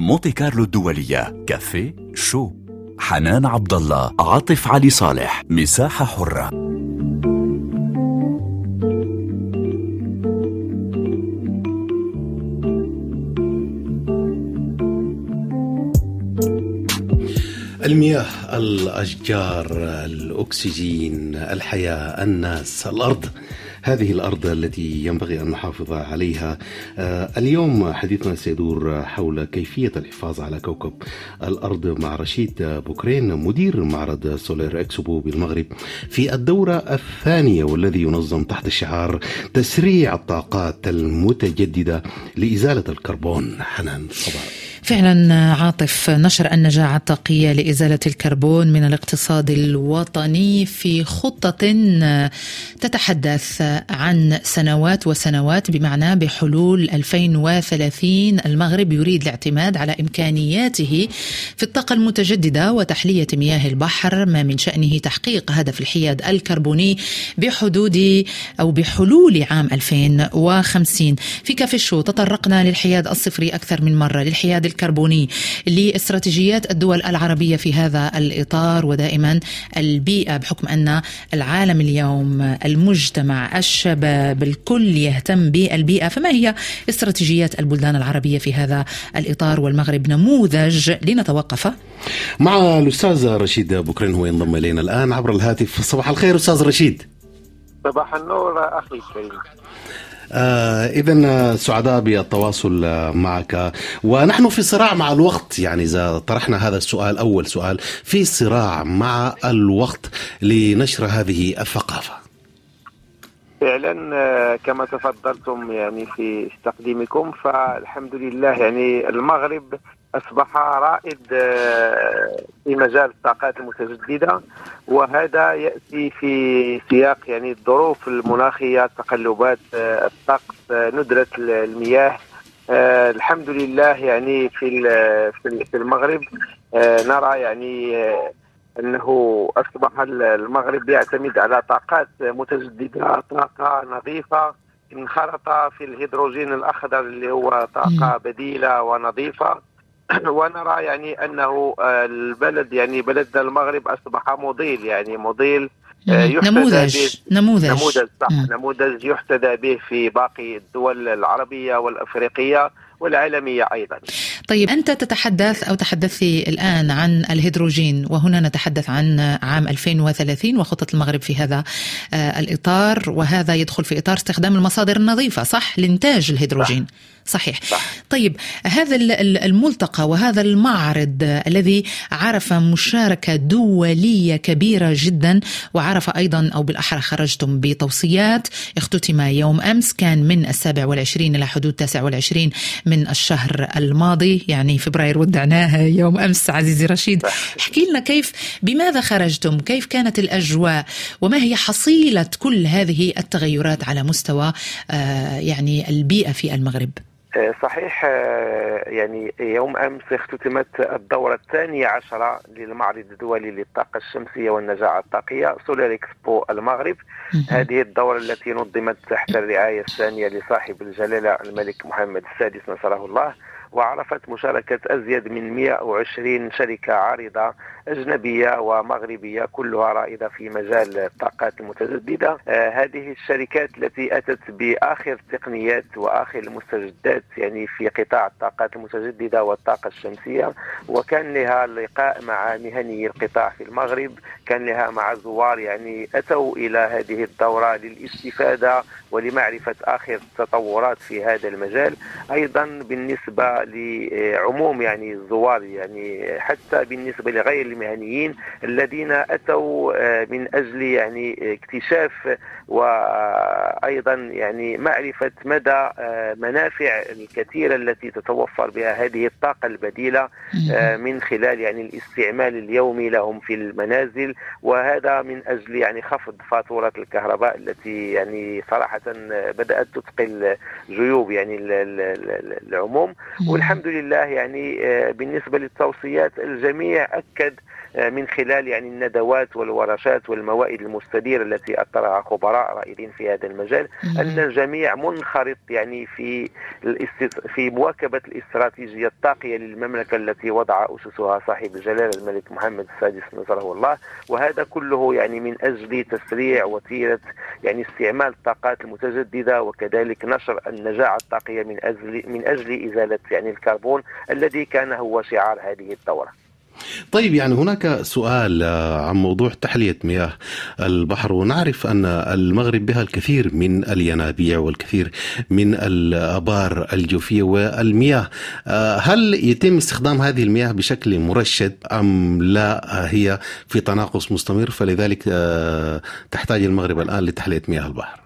مونتي كارلو الدولية كافيه شو؟ حنان عبد الله عاطف علي صالح مساحة حرة. المياه الأشجار الأكسجين الحياة الناس الأرض. هذه الأرض التي ينبغي أن نحافظ عليها. آه، اليوم حديثنا سيدور حول كيفية الحفاظ على كوكب الأرض مع رشيد بوكرين مدير معرض Solaire Expo بالمغرب. في الدورة الثانية والذي ينظم تحت شعار تسريع الطاقات المتجددة لإزالة الكربون. حنان صباح. فعلا عاطف نشر النجاعة الطاقية لإزالة الكربون من الاقتصاد الوطني في خطة تتحدث عن سنوات وسنوات بمعنى بحلول 2030 المغرب يريد الاعتماد على إمكانياته في الطاقة المتجددة وتحلية مياه البحر ما من شأنه تحقيق هدف الحياد الكربوني بحدود أو بحلول عام 2050 في كافيشو تطرقنا للحياد الصفري أكثر من مرة للحياد الكربوني لاستراتيجيات الدول العربية في هذا الإطار. ودائما البيئة بحكم أن العالم اليوم المجتمع الشباب الكل يهتم بالبيئة. فما هي استراتيجيات البلدان العربية في هذا الإطار؟ والمغرب نموذج لنتوقف. مع الأستاذ رشيد بكرين هو ينضم إلينا الآن عبر الهاتف. صباح الخير أستاذ رشيد. صباح النور أخي الكريم. آه إذا سعداء بالتواصل معك. ونحن في صراع مع الوقت. يعني إذا طرحنا هذا السؤال أول سؤال في صراع مع الوقت لنشر هذه الثقافة؟ فعلا آه، كما تفضلتم يعني في تقديمكم فالحمد لله يعني المغرب أصبح رائد آه، في مجال الطاقات المتجددة وهذا يأتي في سياق يعني الظروف المناخية تقلبات آه، الطقس ندرة المياه. الحمد لله يعني في في المغرب نرى يعني أنه أصبح المغرب يعتمد على طاقات متجددة طاقة نظيفة انخرط في الهيدروجين الأخضر اللي هو طاقة بديلة ونظيفة. ونرى يعني انه البلد يعني بلدنا المغرب اصبح مضيل يعني مضيل نموذج نموذج. نموذج صح. نموذج يحتذى به في باقي الدول العربية والأفريقية والعالمية أيضا. طيب أنت تتحدث أو تحدثي الآن عن الهيدروجين وهنا نتحدث عن عام 2030 وخطة المغرب في هذا آه، الإطار وهذا يدخل في إطار استخدام المصادر النظيفة صح؟ لإنتاج الهيدروجين. صحيح. صح. طيب هذا الملتقى وهذا المعرض الذي عرف مشاركة دولية كبيرة جدا وعرف أيضا أو بالأحرى خرجتم بتوصيات. اختتم يوم أمس كان من السابع والعشرين إلى حدود التاسع والعشرين من الشهر الماضي يعني فبراير ودعناه يوم أمس عزيزي رشيد. احكي لنا كيف بماذا خرجتم؟ كيف كانت الأجواء؟ وما هي حصيلة كل هذه التغيرات على مستوى آه، يعني البيئة في المغرب؟ صحيح آه، يعني يوم أمس اختتمت الدورة الثانية عشرة للمعرض الدولي للطاقة الشمسية والنجاعة الطاقية سولار إكسبو المغرب. هذه الدورة التي نظمت تحت الرعاية الثانية لصاحب الجلالة الملك محمد السادس نصره الله. وعرفت مشاركة أزيد من 120 شركة عارضة أجنبية ومغربية كلها رائدة في مجال الطاقات المتجددة. آه هذه الشركات التي أتت بآخر التقنيات وآخر المستجدات يعني في قطاع الطاقات المتجددة والطاقة الشمسية. وكان لها لقاء مع مهني القطاع في المغرب كان لها مع زوار يعني أتوا إلى هذه الدورة للاستفادة ولمعرفة آخر التطورات في هذا المجال. أيضا بالنسبة لعموم يعني الزوار يعني حتى بالنسبة لغير المهنيين الذين أتوا آه، من أجل يعني اكتشاف وأيضا يعني معرفة مدى آه، منافع الكثيرة التي تتوفر بها هذه الطاقة البديلة آه، من خلال يعني الاستعمال اليومي لهم في المنازل. وهذا من أجل يعني خفض فاتورة الكهرباء التي يعني صراحة بدأت تثقل جيوب يعني العموم. والحمد لله يعني بالنسبة للتوصيات الجميع أكد من خلال يعني الندوات والورشات والموائد المستديرة التي أثرها خبراء رائدين في هذا المجال أن الجميع منخرط يعني في في مواكبة الاستراتيجية الطاقية للمملكة التي وضع أسسها صاحب الجلالة الملك محمد السادس نصره الله وهذا كله يعني من أجل تسريع وتيرة يعني استعمال الطاقات المتجددة وكذلك نشر النجاعة الطاقية من أجل من أجل إزالة يعني الكربون الذي كان هو شعار هذه الدورة. طيب يعني هناك سؤال آه، عن موضوع تحلية مياه البحر. ونعرف أن المغرب بها الكثير من الينابيع والكثير من الآبار الجوفية والمياه. آه، هل يتم استخدام هذه المياه بشكل مرشد أم لا؟ هي في تناقص مستمر فلذلك آه، تحتاج المغرب الآن لتحلية مياه البحر.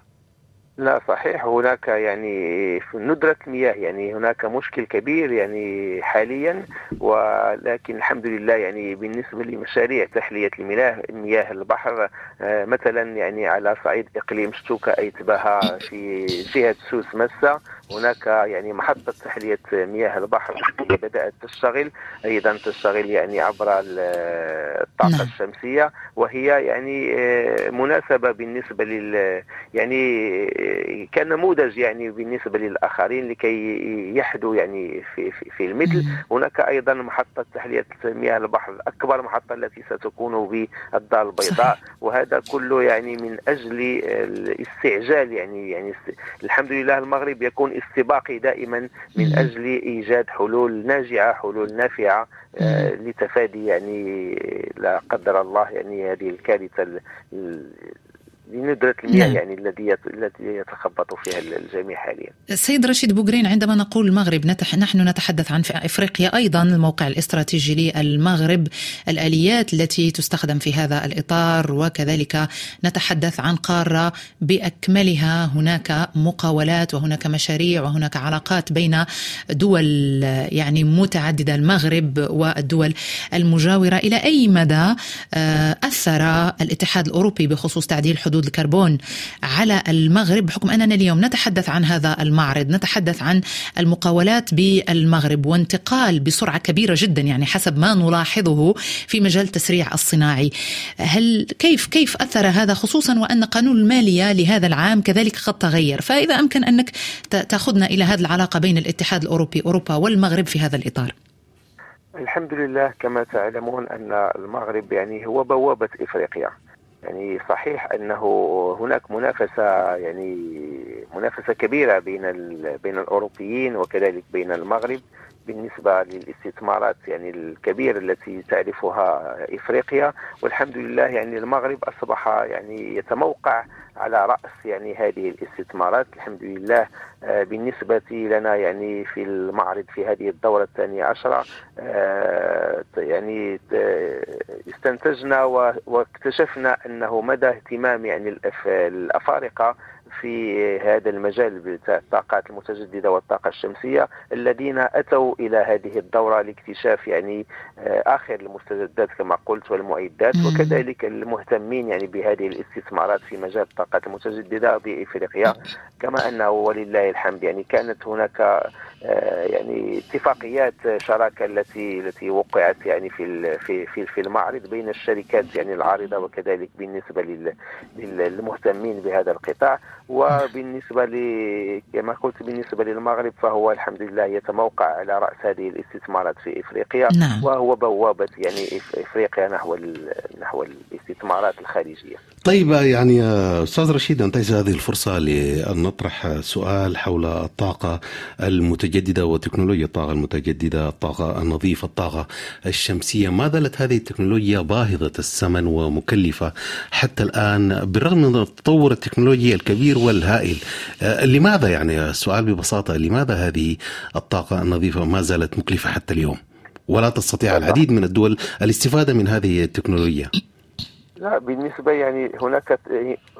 لا صحيح هناك يعني في ندرة مياه يعني هناك مشكل كبير يعني حاليا ولكن الحمد لله يعني بالنسبة لمشاريع تحلية المياه مياه البحر آه، مثلا يعني على صعيد إقليم شتوكا أي تباها في جهة سوس مسا هناك يعني محطة تحلية مياه البحر بدأت تشتغل أيضا تشتغل يعني عبر الطاقة نعم. الشمسية وهي يعني آه، مناسبة بالنسبة لل يعني كنموذج يعني بالنسبة للآخرين لكي يحدوا يعني في, في, في المثل. هناك أيضا محطة تحلية مياه البحر الأكبر محطة التي ستكون بالدار البيضاء. وهذا كله يعني من أجل الاستعجال يعني يعني الحمد لله المغرب يكون استباقي دائما من أجل إيجاد حلول ناجعة حلول نافعة آه لتفادي يعني لا قدر الله يعني هذه الكارثة لندرة المياه نعم. يعني الذي التي يتخبط فيها الجميع حاليا. السيد رشيد بوغرين عندما نقول المغرب نتح... نحن نتحدث عن إفريقيا أيضا الموقع الاستراتيجي للمغرب الآليات التي تستخدم في هذا الإطار وكذلك نتحدث عن قارة بأكملها هناك مقاولات وهناك مشاريع وهناك علاقات بين دول يعني متعددة المغرب والدول المجاورة إلى أي مدى آه، أثر الاتحاد الأوروبي بخصوص تعديل حدود حدود الكربون على المغرب بحكم أننا اليوم نتحدث عن هذا المعرض نتحدث عن المقاولات بالمغرب وانتقال بسرعة كبيرة جدا يعني حسب ما نلاحظه في مجال التسريع الصناعي. هل كيف كيف أثر هذا خصوصا وأن قانون المالية لهذا العام كذلك قد تغير؟ فإذا أمكن أنك تأخذنا إلى هذه العلاقة بين الاتحاد الأوروبي أوروبا والمغرب في هذا الإطار. الحمد لله كما تعلمون أن المغرب يعني هو بوابة إفريقيا. يعني صحيح أنه هناك منافسة يعني منافسة كبيرة بين بين الأوروبيين وكذلك بين المغرب. بالنسبة للاستثمارات يعني الكبيرة التي تعرفها إفريقيا. والحمد لله يعني المغرب أصبح يعني يتموقع على رأس يعني هذه الاستثمارات. الحمد لله آه، بالنسبة لنا يعني في المعرض في هذه الدورة الثانية عشرة آه، يعني استنتجنا واكتشفنا أنه مدى اهتمام يعني الأفارقة في هذا المجال بتاع الطاقات المتجددة والطاقة الشمسية الذين أتوا إلى هذه الدورة لاكتشاف يعني آه، آخر المستجدات كما قلت والمعدات وكذلك المهتمين يعني بهذه الاستثمارات في مجال الطاقات المتجددة بإفريقيا كما أنه ولله الحمد يعني كانت هناك آه، يعني اتفاقيات شراكة التي التي وقعت يعني في في في في المعرض بين الشركات يعني العارضة وكذلك بالنسبة للمهتمين بهذا القطاع. وبالنسبة ل كما قلت بالنسبة للمغرب فهو الحمد لله يتموقع على رأس هذه الاستثمارات في إفريقيا نعم. وهو بوابة يعني إفريقيا نحو نحو الاستثمارات الخارجية. طيب يعني أستاذ رشيد انتهز هذه الفرصة لأن نطرح سؤال حول الطاقة المتجددة وتكنولوجيا الطاقة المتجددة، الطاقة النظيفة، الطاقة الشمسية، ما زالت هذه التكنولوجيا باهظة الثمن ومكلفة حتى الآن بالرغم من التطور التكنولوجي الكبير والهائل. آه، لماذا يعني السؤال ببساطة لماذا هذه الطاقة النظيفة ما زالت مكلفة حتى اليوم؟ ولا تستطيع العديد من الدول الاستفادة من هذه التكنولوجيا. لا بالنسبة يعني هناك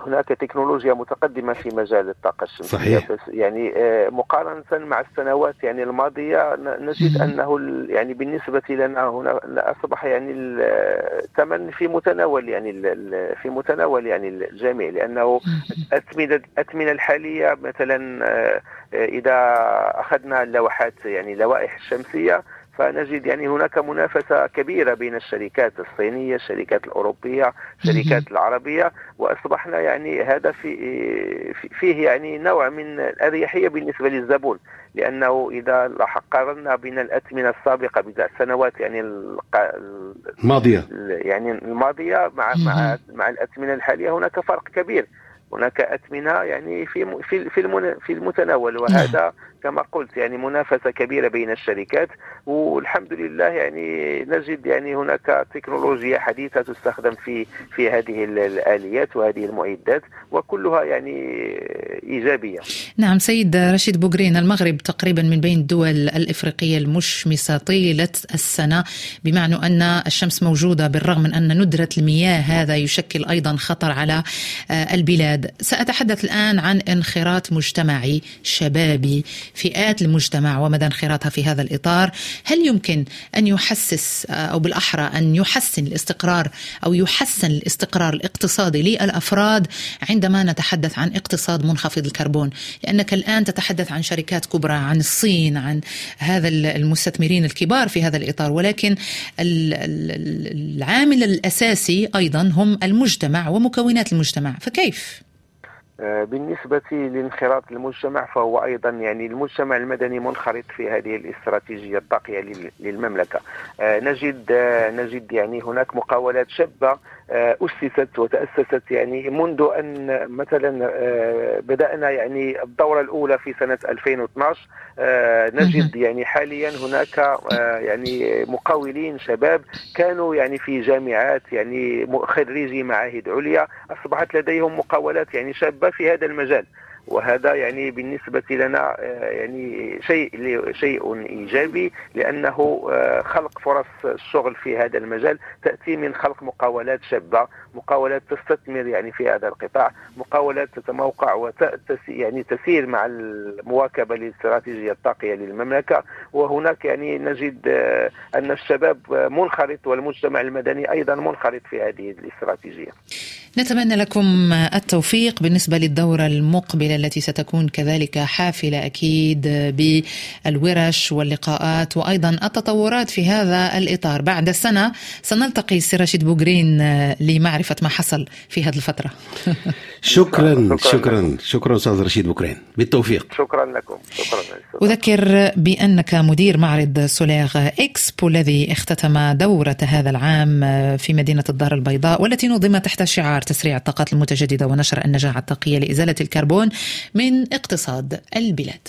هناك تكنولوجيا متقدمة في مجال الطاقة الشمسية. صحيح. بس يعني آه، مقارنة مع السنوات يعني الماضية نجد أنه يعني بالنسبة لنا هنا أصبح يعني الثمن في متناول يعني في متناول يعني الجميع. لأنه الأثمنة الأثمنة الحالية مثلا آه، إذا أخذنا اللوحات يعني اللوائح الشمسية فنجد يعني هناك منافسة كبيرة بين الشركات الصينية الشركات الأوروبية الشركات العربية وأصبحنا يعني هذا في فيه يعني نوع من الأريحية بالنسبة للزبون لأنه إذا قارنا بين الأثمنة السابقة بضع سنوات يعني الماضية. يعني الماضية مع مع مع الأثمنة الحالية هناك فرق كبير. هناك أثمنة يعني في في في في المتناول وهذا كما قلت يعني منافسة كبيرة بين الشركات والحمد لله يعني نجد يعني هناك تكنولوجيا حديثة تستخدم في في هذه الآليات وهذه المعدات وكلها يعني إيجابية. نعم سيد رشيد بوغرين المغرب تقريبا من بين الدول الإفريقية المشمسة طيلة السنة بمعنى أن الشمس موجودة بالرغم من أن ندرة المياه هذا يشكل أيضا خطر على آه، البلاد سأتحدث الآن عن انخراط مجتمعي شبابي فئات المجتمع ومدى انخراطها في هذا الإطار. هل يمكن أن يحسس أو بالأحرى أن يحسن الاستقرار أو يحسن الاستقرار الاقتصادي للأفراد عندما نتحدث عن اقتصاد منخفض الكربون؟ لأنك الآن تتحدث عن شركات كبرى عن الصين عن هذا المستثمرين الكبار في هذا الإطار. ولكن العامل الأساسي أيضا هم المجتمع ومكونات المجتمع. فكيف؟ آه، بالنسبة لانخراط المجتمع فهو أيضا يعني المجتمع المدني منخرط في هذه الاستراتيجية الطاقية للمملكة. آه، نجد آه، نجد يعني هناك مقاولات شابة أسست وتأسست. يعني منذ أن مثلا بدأنا يعني الدورة الأولى في سنة 2012 نجد يعني حاليا هناك يعني مقاولين شباب كانوا يعني في جامعات يعني خريجي معاهد عليا أصبحت لديهم مقاولات يعني شابة في هذا المجال. وهذا يعني بالنسبة لنا آه، يعني شيء شيء إيجابي لأنه آه، خلق فرص الشغل في هذا المجال تأتي من خلق مقاولات شابة مقاولات تستثمر يعني في هذا القطاع مقاولات تتموقع وت يعني تسير مع المواكبة للاستراتيجية الطاقية للمملكة. وهناك يعني نجد آه، أن الشباب منخرط والمجتمع المدني أيضا منخرط في هذه الاستراتيجية. نتمنى لكم التوفيق بالنسبة للدورة المقبلة التي ستكون كذلك حافلة أكيد بالورش واللقاءات وأيضا التطورات في هذا الإطار. بعد سنة سنلتقي سي رشيد بوكرين لمعرفة ما حصل في هذه الفترة. شكرا شكرا. شكرا. أستاذ رشيد بوكرين. بالتوفيق. شكرا لكم. شكرا أذكر بأنك مدير معرض Solaire Expo الذي اختتم دورة هذا العام في مدينة الدار البيضاء والتي نظمت تحت شعار تسريع الطاقات المتجددة ونشر النجاعة الطاقية لإزالة الكربون. من اقتصاد البلاد.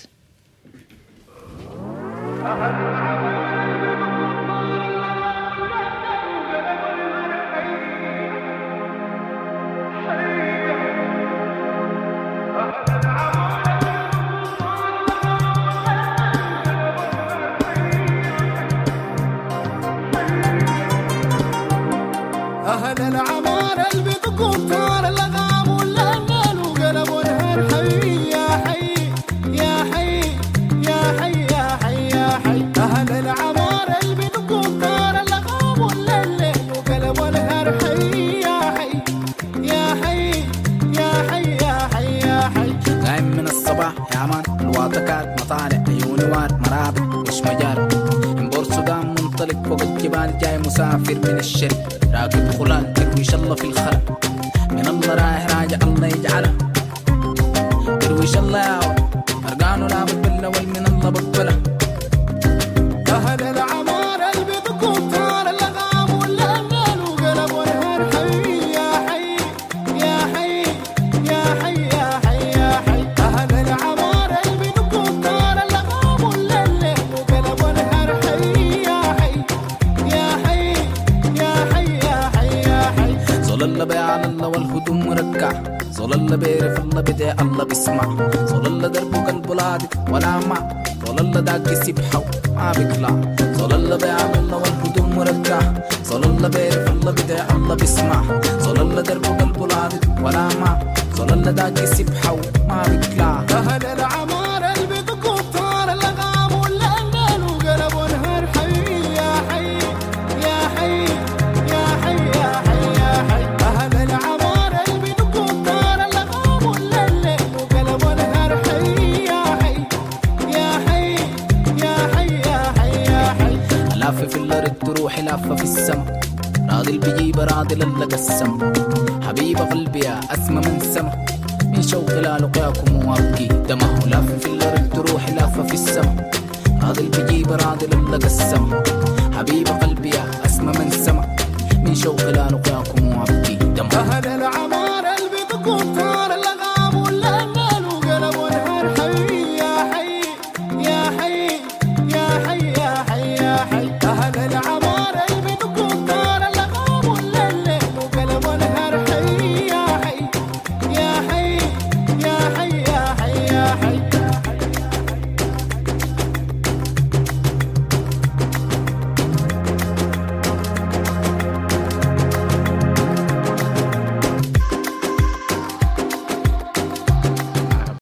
مسافر من الشرق راكب خلال ترويش الله في الخلق من الله رايح راجع الله يجعله. ترويش الله. يا أرقانه لا بتبلى والمن الله بقبله صول الله دربه قلبه لادق ولا مع الله داق يسبحه ما بيطلع الله بيعمل الله والهدوم مرجع الله بيعرف الله بدعي الله بيسمع صلى درب قلبه العاضد ولا مع صلى داك سبحة وما بيطلع أهل العمارة لافه في السما راضي بيجيب راضي لله السما حبيب قلبي يا أسمى من سما من شوق لالقاكم وارقي دمه لاف في الأرض روحي لافه في السما راضي بيجيب راضي لله السما حبيب قلبي يا أسمى من سما من شوق لالقاكم وارقي دمه